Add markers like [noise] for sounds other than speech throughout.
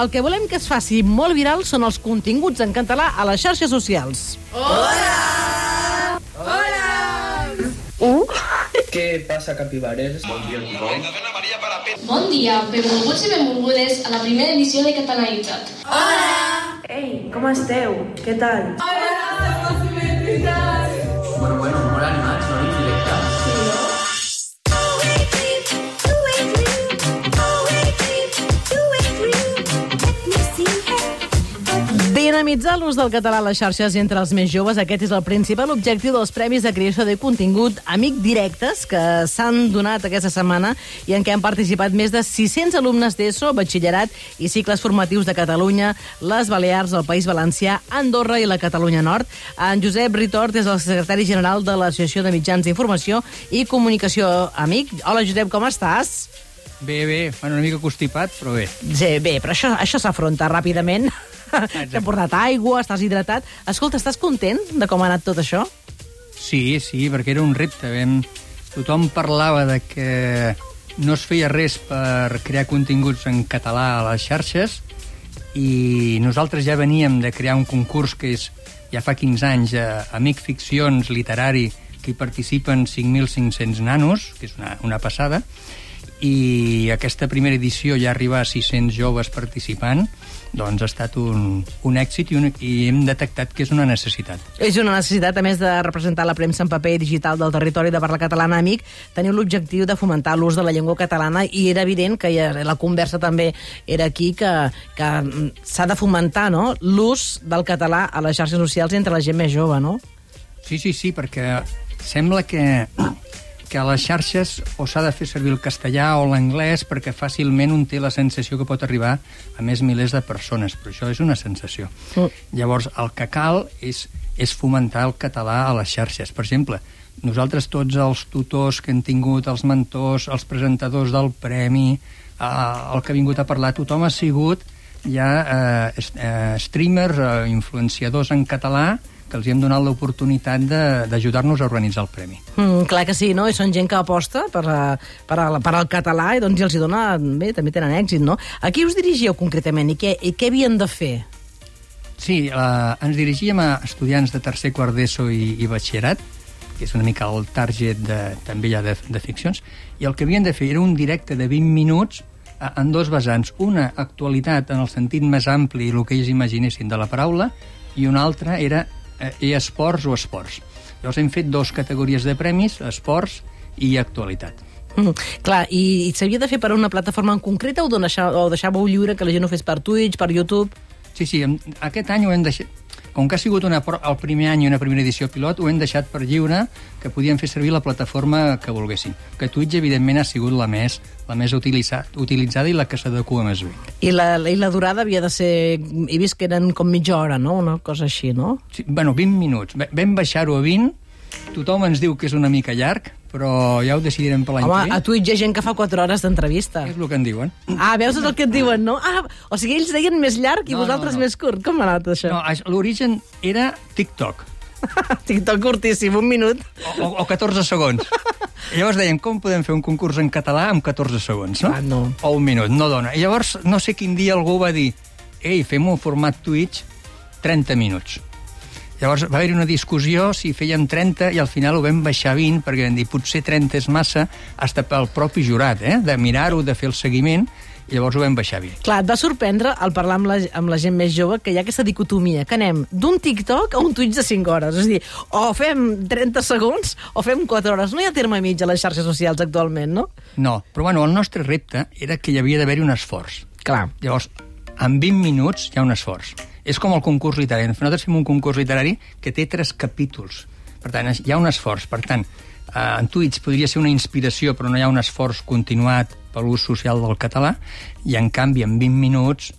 el que volem que es faci molt viral són els continguts en català a les xarxes socials. [laughs] Què passa, capibares? Bon dia, benvolguts i benvolgudes a la primera edició de Catalanitzat. Ei, com esteu? Què tal? Bueno, Dinamitzar l'ús del català a les xarxes entre els més joves, aquest és el principal objectiu dels Premis de Creació de Contingut Amic Directes que s'han donat aquesta setmana i en què han participat més de 600 alumnes d'ESO, batxillerat i cicles formatius de Catalunya, les Balears, el País Valencià, Andorra i la Catalunya Nord. En Josep Ritort és el secretari general de l'Associació de Mitjans d'Informació i Comunicació Amic. Hola, Josep, com estàs? Bé, bé, bueno, una mica constipat, però bé. Sí, bé, però això, això s'afronta ràpidament. T'he portat aigua, estàs hidratat. Escolta, estàs content de com ha anat tot això? Sí, sí, perquè era un repte. Vam... Tothom parlava de que no es feia res per crear continguts en català a les xarxes i nosaltres ja veníem de crear un concurs que és ja fa 15 anys, eh, Amic Ficcions Literari, que hi participen 5.500 nanos, que és una, una passada, i aquesta primera edició ja arriba a 600 joves participant, doncs ha estat un, un èxit i, un, i hem detectat que és una necessitat. És una necessitat, a més de representar la premsa en paper i digital del territori de parla catalana amic, teniu l'objectiu de fomentar l'ús de la llengua catalana i era evident que la conversa també era aquí que, que mm, s'ha de fomentar no? l'ús del català a les xarxes socials entre la gent més jove, no? Sí, sí, sí, perquè sembla que, que a les xarxes o s'ha de fer servir el castellà o l'anglès perquè fàcilment un té la sensació que pot arribar a més milers de persones, però això és una sensació. Mm. Llavors, el que cal és, és fomentar el català a les xarxes. Per exemple, nosaltres tots els tutors que hem tingut, els mentors, els presentadors del premi, eh, el que ha vingut a parlar, tothom ha sigut ja eh, est- eh, streamers, eh, influenciadors en català, que els hi hem donat l'oportunitat de- d'ajudar-nos a organitzar el premi. Mm, clar que sí, no? I són gent que aposta per, a, per, a, per al català i doncs els hi dona... Bé, també tenen èxit, no? A qui us dirigíeu concretament i què, i què havien de fer? Sí, eh, ens dirigíem a estudiants de tercer, quart d'ESO i, i batxillerat, que és una mica el target de, també ja de, de ficcions, i el que havien de fer era un directe de 20 minuts eh, en dos vessants. Una, actualitat en el sentit més ampli, el que ells imaginessin de la paraula, i una altra era eh, esports o esports. Llavors hem fet dos categories de premis, esports i actualitat. Mm, clar, i, i s'havia de fer per una plataforma en concreta o, deixar, o deixàveu lliure que la gent ho fes per Twitch, per YouTube? Sí, sí, aquest any ho hem deixat... Com que ha sigut una, el primer any i una primera edició pilot, ho hem deixat per lliure, que podien fer servir la plataforma que volguessin. Que Twitch, evidentment, ha sigut la més, la més utilitzada, utilitzada i la que s'adequa més bé. I la, I la durada havia de ser... He vist que eren com mitja hora, no? Una cosa així, no? Sí, bueno, 20 minuts. Vam baixar-ho a 20. Tothom ens diu que és una mica llarg, però ja ho decidirem per l'any que a ve. Twitch hi ha gent que fa 4 hores d'entrevista. És el que en diuen. Ah, veus és el que et diuen, no? Ah, o sigui, ells deien més llarg i No, no, vosaltres no. més curt. Com ha anat això? No, l'origen era TikTok. [laughs] TikTok curtíssim, un minut. O, o, o 14 segons. I [laughs] llavors deien, com podem fer un concurs en català amb 14 segons, no? Ah, no. O un minut, no dona. I llavors, no sé quin dia algú va dir ei, fem un format Twitch 30 minuts. Llavors va haver-hi una discussió si fèiem 30 i al final ho vam baixar a 20 perquè vam dir potser 30 és massa hasta pel propi jurat, eh? de mirar-ho, de fer el seguiment i llavors ho vam baixar a 20. Clar, et va sorprendre al parlar amb la, amb la gent més jove que hi ha aquesta dicotomia, que anem d'un TikTok a un Twitch de 5 hores. És a dir, o fem 30 segons o fem 4 hores. No hi ha terme mig a les xarxes socials actualment, no? No, però bueno, el nostre repte era que hi havia d'haver-hi un esforç. Clar. Llavors, en 20 minuts hi ha un esforç. És com el concurs literari. Nosaltres fem un concurs literari que té tres capítols. Per tant, hi ha un esforç. Per tant, eh, en Twitch podria ser una inspiració, però no hi ha un esforç continuat per l'ús social del català, i en canvi, en 20 minuts,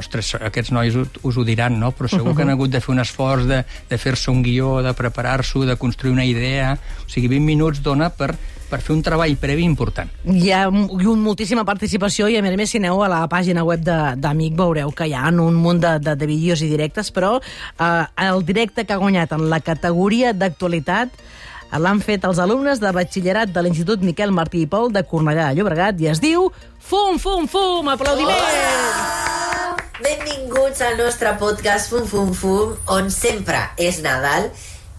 ostres, aquests nois us, us ho diran, no? però segur que han hagut de fer un esforç de, de fer-se un guió, de preparar-s'ho, de construir una idea... O sigui, 20 minuts dona per, per fer un treball previ important. Hi ha hi ha moltíssima participació i a més a més si aneu a la pàgina web de- d'Amic veureu que hi ha un munt de, de, de vídeos i directes, però eh, el directe que ha guanyat en la categoria d'actualitat eh, l'han fet els alumnes de batxillerat de l'Institut Miquel Martí i Pol de Cornellà de Llobregat i es diu Fum, fum, fum, aplaudiments! Benvinguts al nostre podcast Fum Fum Fum, on sempre és Nadal,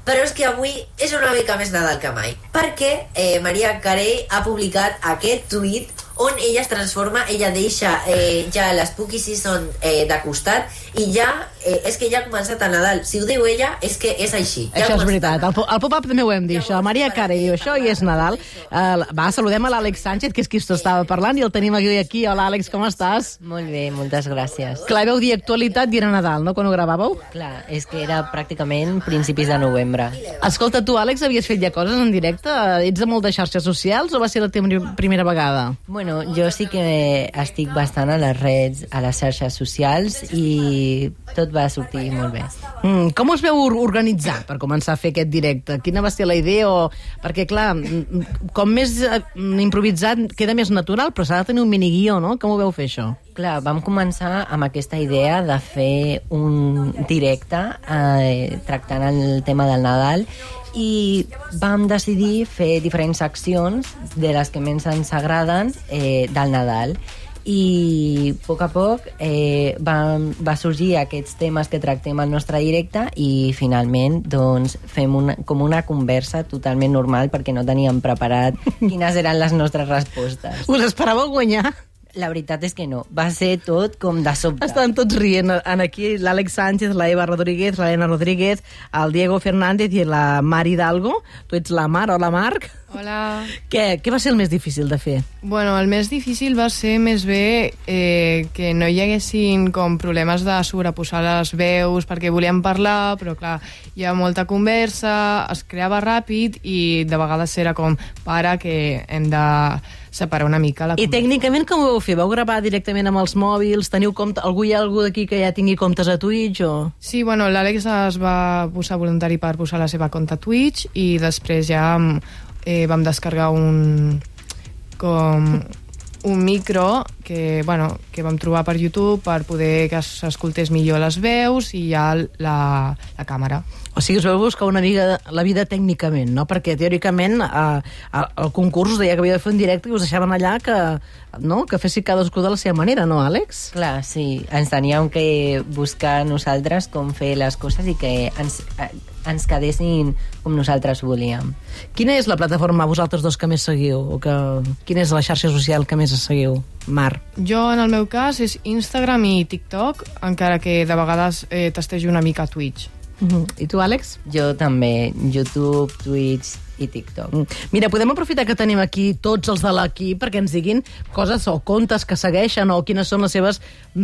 però és que avui és una mica més Nadal que mai, perquè eh, Maria Carey ha publicat aquest tuit on ella es transforma, ella deixa eh, ja l'Spooky Season eh, de costat i ja, eh, és que ja ha començat el Nadal. Si ho diu ella, és que és així. Ja Això és veritat. el Al, al pop-up també ho hem dit, això. Maria Carey diu això i és Nadal. Uh, va, saludem a l'Àlex Sánchez, que és qui estava parlant, i el tenim avui aquí. Hola, Àlex, com estàs? Molt bé, moltes gràcies. Clar, veu dir actualitat i era Nadal, no?, quan ho gravàveu? Clar, és que era pràcticament principis de novembre. Escolta, tu, Àlex, havies fet ja coses en directe? Ets de molt de xarxes socials o va ser la teva pri- primera vegada? Bueno, jo sí que estic bastant a les redes, a les xarxes socials i tot va sortir molt bé. Mm, com us veu or- organitzar per començar a fer aquest directe? Quina va ser la idea? O... Perquè, clar, mm, com més eh, improvisat queda més natural, però s'ha de tenir un miniguió, no? Com ho veu fer, això? Clar, vam començar amb aquesta idea de fer un directe eh, tractant el tema del Nadal i vam decidir fer diferents accions de les que més ens agraden eh, del Nadal i a poc a poc eh, va, va sorgir aquests temes que tractem al nostre directe i finalment doncs, fem una, com una conversa totalment normal perquè no teníem preparat [laughs] quines eren les nostres respostes. Us esperàveu guanyar? La veritat és que no. Va ser tot com de sobte. Estan tots rient. En aquí l'Àlex Sánchez, la Eva Rodríguez, l'Helena Rodríguez, el Diego Fernández i la Mar Hidalgo. Tu ets la Mar, hola Marc. Hola. Què, què va ser el més difícil de fer? Bueno, el més difícil va ser més bé eh, que no hi haguessin com problemes de sobreposar les veus perquè volíem parlar, però clar, hi ha molta conversa, es creava ràpid i de vegades era com, para, que hem de separar una mica la I tècnicament com ho vau fer? Vau gravar directament amb els mòbils? Teniu compte... Algú hi ha algú d'aquí que ja tingui comptes a Twitch o...? Sí, bueno, l'Àlex es va posar voluntari per posar la seva compte a Twitch i després ja eh, vam descarregar un com un micro que, bueno, que vam trobar per YouTube per poder que s'escoltés millor les veus i ja la, la càmera. O sigui, us vau buscar una mica la vida tècnicament, no? Perquè, teòricament, eh, el concurs us deia que havia de fer un directe i us deixaven allà que, no? que fessi cadascú de la seva manera, no, Àlex? Clar, sí. Ens teníem que buscar nosaltres com fer les coses i que ens, eh, ens quedessin com nosaltres volíem. Quina és la plataforma vosaltres dos que més seguiu? O que, quina és la xarxa social que més seguiu? Mar. Jo, en el meu cas, és Instagram i TikTok, encara que de vegades eh, testejo una mica Twitch. Uh -huh. I tu, Àlex? Jo també, YouTube, Twitch i TikTok. Mm. Mira, podem aprofitar que tenim aquí tots els de l'equip perquè ens diguin coses o contes que segueixen o quines són les seves...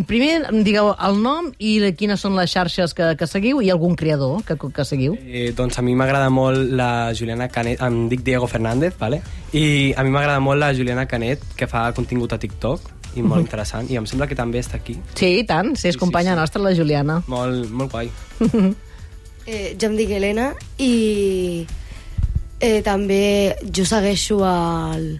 Primer, digueu el nom i quines són les xarxes que, que seguiu i algun creador que, que seguiu. Eh, doncs a mi m'agrada molt la Juliana Canet, em dic Diego Fernández, vale? i a mi m'agrada molt la Juliana Canet, que fa contingut a TikTok, i molt interessant, i em sembla que també està aquí. Sí, i tant, sí, és companya sí, sí. nostra, la Juliana. Molt, molt guai. [laughs] eh, jo em dic Helena i eh, també jo segueixo el,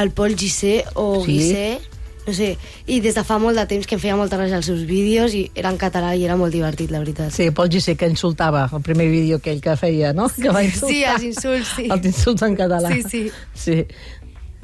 el Pol Gissé o Sí? Guissé, no sé, i des de fa molt de temps que em feia molta gràcia els seus vídeos i era en català i era molt divertit, la veritat. Sí, Pol Gissé, que insultava el primer vídeo aquell que feia, no? Que va insultar. Sí, els insults, sí. Els insults en català. Sí, sí. Sí.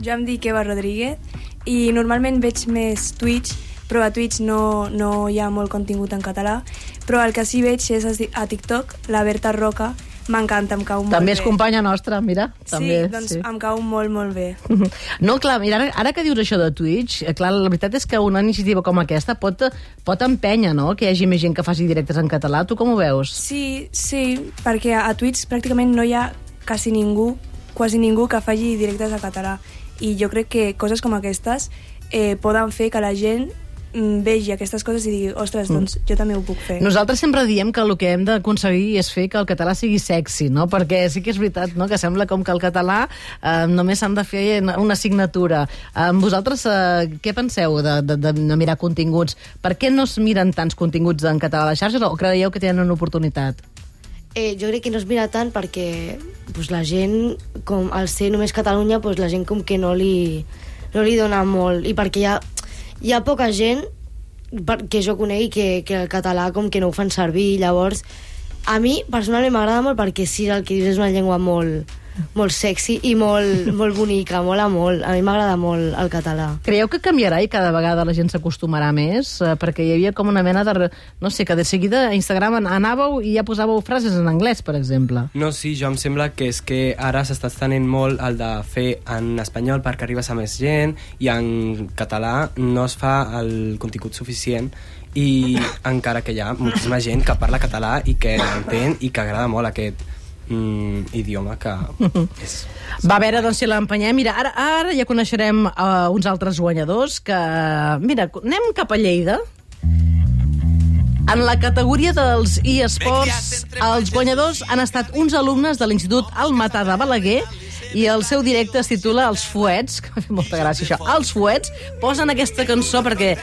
Jo em dic Eva Rodríguez i normalment veig més Twitch, però a Twitch no, no hi ha molt contingut en català, però el que sí veig és a TikTok, la Berta Roca, m'encanta, em cau molt També bé. és companya nostra, mira. també, sí, doncs em cau molt, molt bé. [laughs] No, clar, mira, ara, ara que dius això de Twitch, eh, clar, la veritat és que una iniciativa com aquesta pot, pot empènyer, no?, que hi hagi més gent que faci directes en català. Tu com ho veus? Sí, sí, perquè a Twitch pràcticament no hi ha quasi ningú, quasi ningú que faci directes en català. I jo crec que coses com aquestes eh, poden fer que la gent vegi aquestes coses i digui, ostres, doncs jo també ho puc fer. Nosaltres sempre diem que el que hem d'aconseguir és fer que el català sigui sexy, no? Perquè sí que és veritat, no?, que sembla com que el català eh, només s'han de fer una assignatura. Eh, vosaltres eh, què penseu de, de, de no mirar continguts? Per què no es miren tants continguts en català a les xarxes o creieu que tenen una oportunitat? Eh, jo crec que no es mira tant perquè pues, la gent, com al ser només Catalunya, pues, la gent com que no li, no li dona molt. I perquè hi ha, hi ha poca gent que jo conegui que, que el català com que no ho fan servir. Llavors, a mi personalment m'agrada molt perquè sí, el que dius és una llengua molt, molt sexy i molt, molt bonica, mola molt. A mi m'agrada molt el català. Creieu que canviarà i cada vegada la gent s'acostumarà més? Eh, perquè hi havia com una mena de... No sé, que de seguida a Instagram an- anàveu i ja posàveu frases en anglès, per exemple. No, sí, jo em sembla que és que ara s'està estenent molt el de fer en espanyol perquè arribes a més gent i en català no es fa el contingut suficient i encara que hi ha moltíssima gent que parla català i que l'entén i que agrada molt aquest mm, idioma que és... Va, a veure, doncs, si l'empenyem. Mira, ara, ara ja coneixerem uh, uns altres guanyadors que... Mira, anem cap a Lleida. En la categoria dels eSports, els guanyadors han estat uns alumnes de l'Institut Almatà de Balaguer i el seu directe es titula Els Fuets, que m'ha fet molta gràcia això, Els Fuets, posen aquesta cançó perquè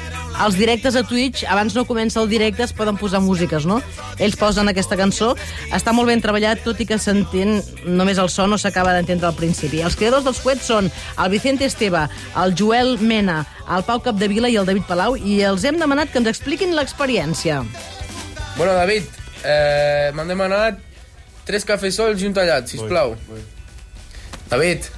als directes a Twitch, abans no comença el directe, es poden posar músiques, no? Ells posen aquesta cançó, està molt ben treballat, tot i que s'entén només el so, no s'acaba d'entendre al principi. Els creadors dels Fuets són el Vicente Esteve, el Joel Mena, el Pau Capdevila i el David Palau, i els hem demanat que ens expliquin l'experiència. Bueno, David, eh, m'han demanat tres cafesols i un tallat, sisplau. David.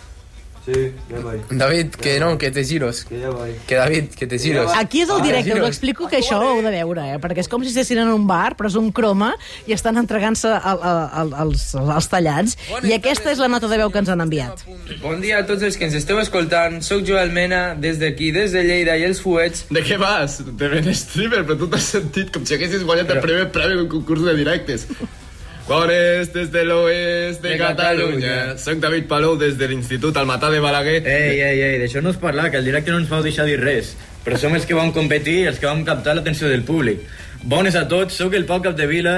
Sí, ya voy. David, que no, que te giros. Que ya voy. Que David, que te giros. Aquí és el Ah, directe, us explico que això ho heu de veure, eh? perquè és com si estessin en un bar, però és un croma, i estan entregant-se el, el, el, els, els tallats, i aquesta és la nota de veu que ens han enviat. Bon dia a tots els que ens esteu escoltant. Soc Joel Mena, des d'aquí, des de Lleida i els Fuets. De què vas? De ben streamer, però tu t'has sentit com si haguessis guanyat el primer premi en un concurs de directes. Quores des de l'oest de, De Catalunya. Catalunya. Soc David Palou des de l'Institut Almatà de Balaguer. Ei, ei, ei, d'això no us parla, que el directe no ens vau deixar dir res. Però som els que vam competir i els que vam captar l'atenció del públic. Bones a tots, sóc el Pau Capdevila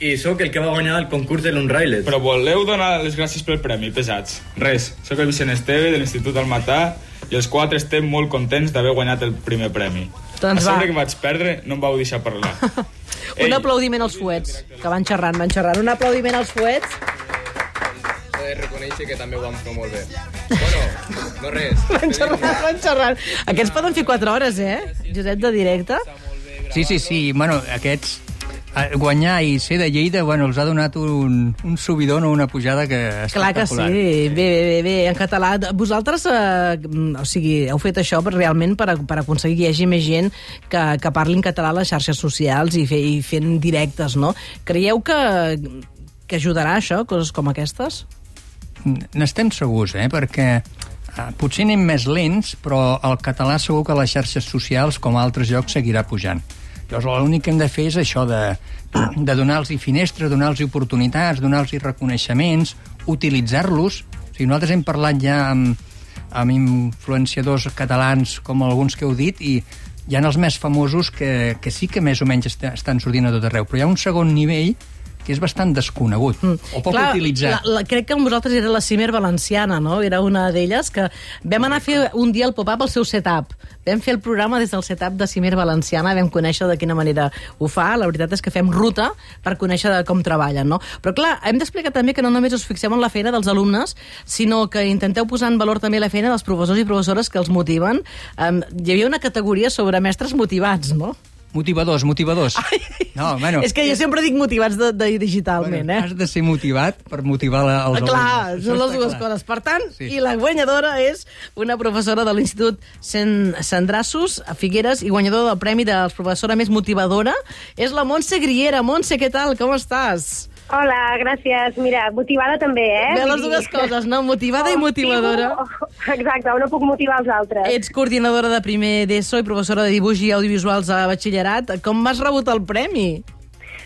i sóc el que va guanyar el concurs de l'Unrailed. Però voleu donar les gràcies pel premi, pesats? Res, sóc el Vicent Esteve de l'Institut Almatà i els quatre estem molt contents d'haver guanyat el primer premi. Doncs a sobre va. que vaig perdre, no em vau deixar parlar. [laughs] Un aplaudiment als fuets, que van xerrant, van xerrant. Un aplaudiment als fuets. He de reconèixer que també ho vam fer molt bé. Bueno, no res. [laughs] Van xerrant, van xerrant. Aquests poden fer 4 hores, eh? Josep, de directe. Sí, sí, sí. Bueno, aquests guanyar i ser de Lleida, bueno, els ha donat un, un subidon o una pujada que Clar que sí, bé, bé, bé, bé, en català. Vosaltres, eh, o sigui, heu fet això per, realment per, per aconseguir que hi hagi més gent que, que parli en català a les xarxes socials i, fe, i fent directes, no? Creieu que, que ajudarà això, coses com aquestes? N'estem segurs, eh? perquè eh, potser anem més lents, però el català segur que a les xarxes socials, com a altres llocs, seguirà pujant. Llavors, l'únic que hem de fer és això de, de donar-los finestres, donar-los oportunitats, donar-los reconeixements, utilitzar-los. O sigui, nosaltres hem parlat ja amb, amb influenciadors catalans, com alguns que heu dit, i hi ha els més famosos que, que sí que més o menys est estan sortint a tot arreu, però hi ha un segon nivell que és bastant desconegut, mm. o poc Clar, utilitzat. La, la, crec que amb vosaltres era la Cimer Valenciana, no? Era una d'elles que vam anar a fer un dia el pop-up al seu setup. Vam fer el programa des del setup de Cimer Valenciana, vam conèixer de quina manera ho fa. La veritat és que fem ruta per conèixer de com treballen, no? Però clar, hem d'explicar també que no només us fixeu en la feina dels alumnes, sinó que intenteu posar en valor també la feina dels professors i professores que els motiven. Um, hi havia una categoria sobre mestres motivats, no? Motivadors, motivadors. No, bueno, és que jo sempre dic motivats de, de digitalment, bueno, eh? Has de ser motivat per motivar la, els Clar, alumnes. són les dues clar. coses. Per tant, Sí. i la guanyadora és una professora de l'Institut Sant Sandrassos, a Figueres, i guanyadora del Premi de la professora més motivadora, és la Montse Griera. Montse, què tal? Com estàs? Hola, gràcies. Mira, motivada també, eh? Bé, les dues coses, no? Motivada i motivadora. Exacte, no puc motivar els altres. Ets coordinadora de primer d'ESO i professora de dibuix i audiovisuals a batxillerat. Com has rebut el premi?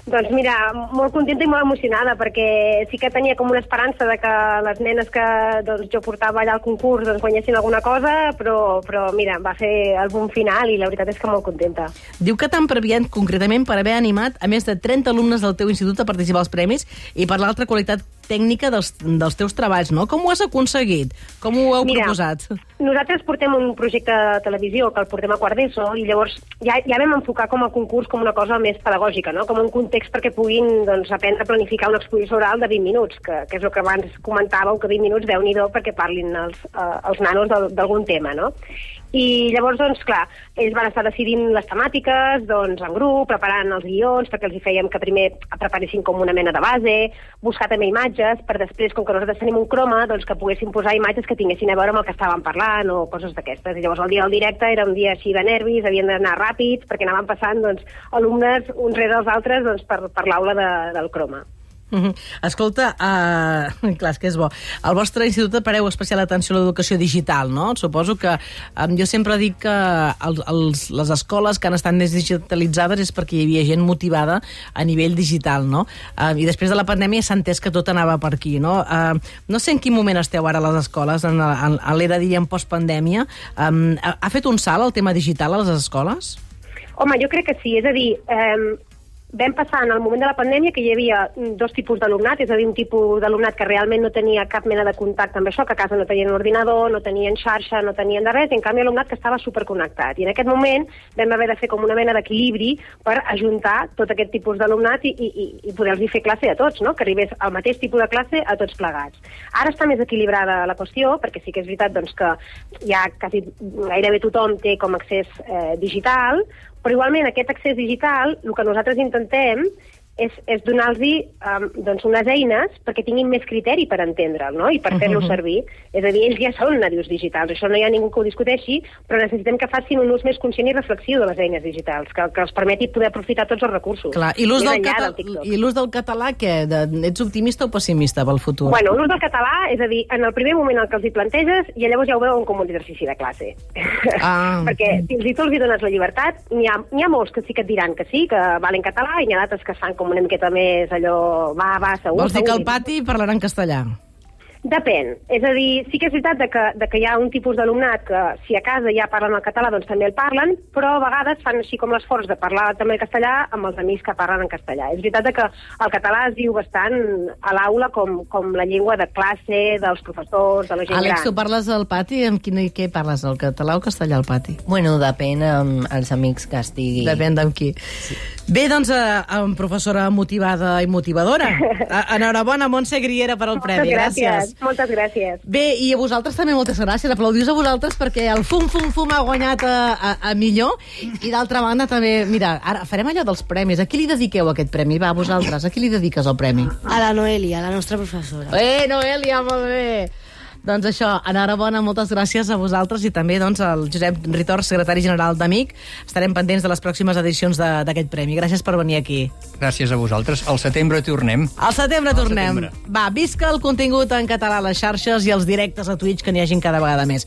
Doncs mira, molt contenta i molt emocionada perquè sí que tenia com una esperança de que les nenes que doncs, jo portava allà al concurs doncs, guanyessin alguna cosa, però, però mira, va ser el bon final i la veritat és que molt contenta. Diu que t'han premiat concretament per haver animat a més de 30 alumnes del teu institut a participar als premis i per l'altra qualitat tècnica dels, dels teus treballs, no? Com ho has aconseguit? Com ho heu Mira, proposat? Nosaltres portem un projecte de televisió que el portem a quart d'ESO i llavors ja, ja vam enfocar com a concurs com una cosa més pedagògica, no? com un context perquè puguin doncs, aprendre a planificar una exposició oral de 20 minuts, que, que és el que abans comentàveu, que 20 minuts, déu nhi perquè parlin els, eh, els nanos d'algun tema. No? I llavors, doncs, clar, ells van estar decidint les temàtiques, doncs, en grup, preparant els guions, perquè els hi fèiem que primer preparessin com una mena de base, buscar també imatges, per després, com que nosaltres tenim un croma, doncs que poguessin posar imatges que tinguessin a veure amb el que estàvem parlant o coses d'aquestes. I llavors el dia del directe era un dia així de nervis, havien d'anar ràpids, perquè anaven passant doncs, alumnes uns rere els altres doncs, per, per l'aula de, del croma. Mhm. Escolta, uh, [laughs] clar, és que és bo. Al vostre institut pareu especial atenció a l'educació digital, no? Suposo que um, jo sempre dic que els, els, les escoles que han estat més digitalitzades és perquè hi havia gent motivada a nivell digital, no? Uh, I després de la pandèmia s'ha entès que tot anava per aquí, no? Uh, no sé en quin moment esteu ara a les escoles, en, en, en l'era, diríem, postpandèmia. Um, ha, ha fet un salt el tema digital a les escoles? Home, jo crec que sí, és a dir, eh, vam passar en el moment de la pandèmia que hi havia dos tipus d'alumnat, és a dir, un tipus d'alumnat que realment no tenia cap mena de contacte amb això, que a casa no tenien ordinador, no tenien xarxa, no tenien de res, i en canvi alumnat que estava superconnectat. I en aquest moment vam haver de fer com una mena d'equilibri per ajuntar tot aquest tipus d'alumnat i, i, i poder-los fer classe a tots, no? que arribés al mateix tipus de classe a tots plegats. Ara està més equilibrada la qüestió, perquè sí que és veritat doncs, que ja quasi gairebé tothom té com accés eh, digital, però igualment aquest accés digital, el que nosaltres intentem és, és donar-los um, doncs unes eines perquè tinguin més criteri per entendre'l no? i per fer-lo Mhm. servir. És a dir, ells ja són nadius digitals, això no hi ha ningú que ho discuteixi, però necessitem que facin un ús més conscient i reflexiu de les eines digitals, que, que els permeti poder aprofitar tots els recursos. Clar, i l'ús del, enllà cata del i l'ús del català, què? De, ets optimista o pessimista pel futur? Bueno, l'ús del català, és a dir, en el primer moment en què els hi planteges, i llavors ja ho veuen com un exercici de classe. Ah. [laughs] Perquè fins i tot els hi dones la llibertat, n'hi ha, ha molts que sí que et diran que sí, que valen català, i n'hi ha d'altres que es fan com una miqueta més allò, va, va, segur, Vols dir que segur. al pati parlaran castellà? Depèn. És a dir, sí que és veritat de que, de que hi ha un tipus d'alumnat que si a casa ja parlen el català, doncs també el parlen, però a vegades fan així com l'esforç de parlar també el castellà amb els amics que parlen en castellà. És veritat de que el català es diu bastant a l'aula com, com la llengua de classe, dels professors, de la gent Àlex, gran. tu parles al pati? Amb quin, què parles, el català o castellà al pati? Bueno, depèn amb els amics que estigui. Depèn d'amb qui. Sí. Bé, doncs, eh, amb professora motivada i motivadora. A- [laughs] Enhorabona, Montse Griera, per al premi. Gràcies. Gràcies. Moltes gràcies. Bé, i a vosaltres també moltes gràcies. Aplaudius a vosaltres perquè el Fum Fum Fum ha guanyat a, a, a millor. I d'altra banda també, mira, ara farem allò dels premis. A qui li dediqueu aquest premi? Va, vosaltres, a qui li dediques el premi? A la Noelia, la nostra professora. Eh, Noelia, molt bé. Doncs això, enhorabona, moltes gràcies a vosaltres i també doncs, al Josep Ritor, secretari general d'AMIC. Estarem pendents de les pròximes edicions d'aquest premi. Gràcies per venir aquí. Gràcies a vosaltres. Al setembre tornem. Al setembre Al tornem. setembre. Va, visca el contingut en català a les xarxes i els directes a Twitch que n'hi hagin cada vegada més.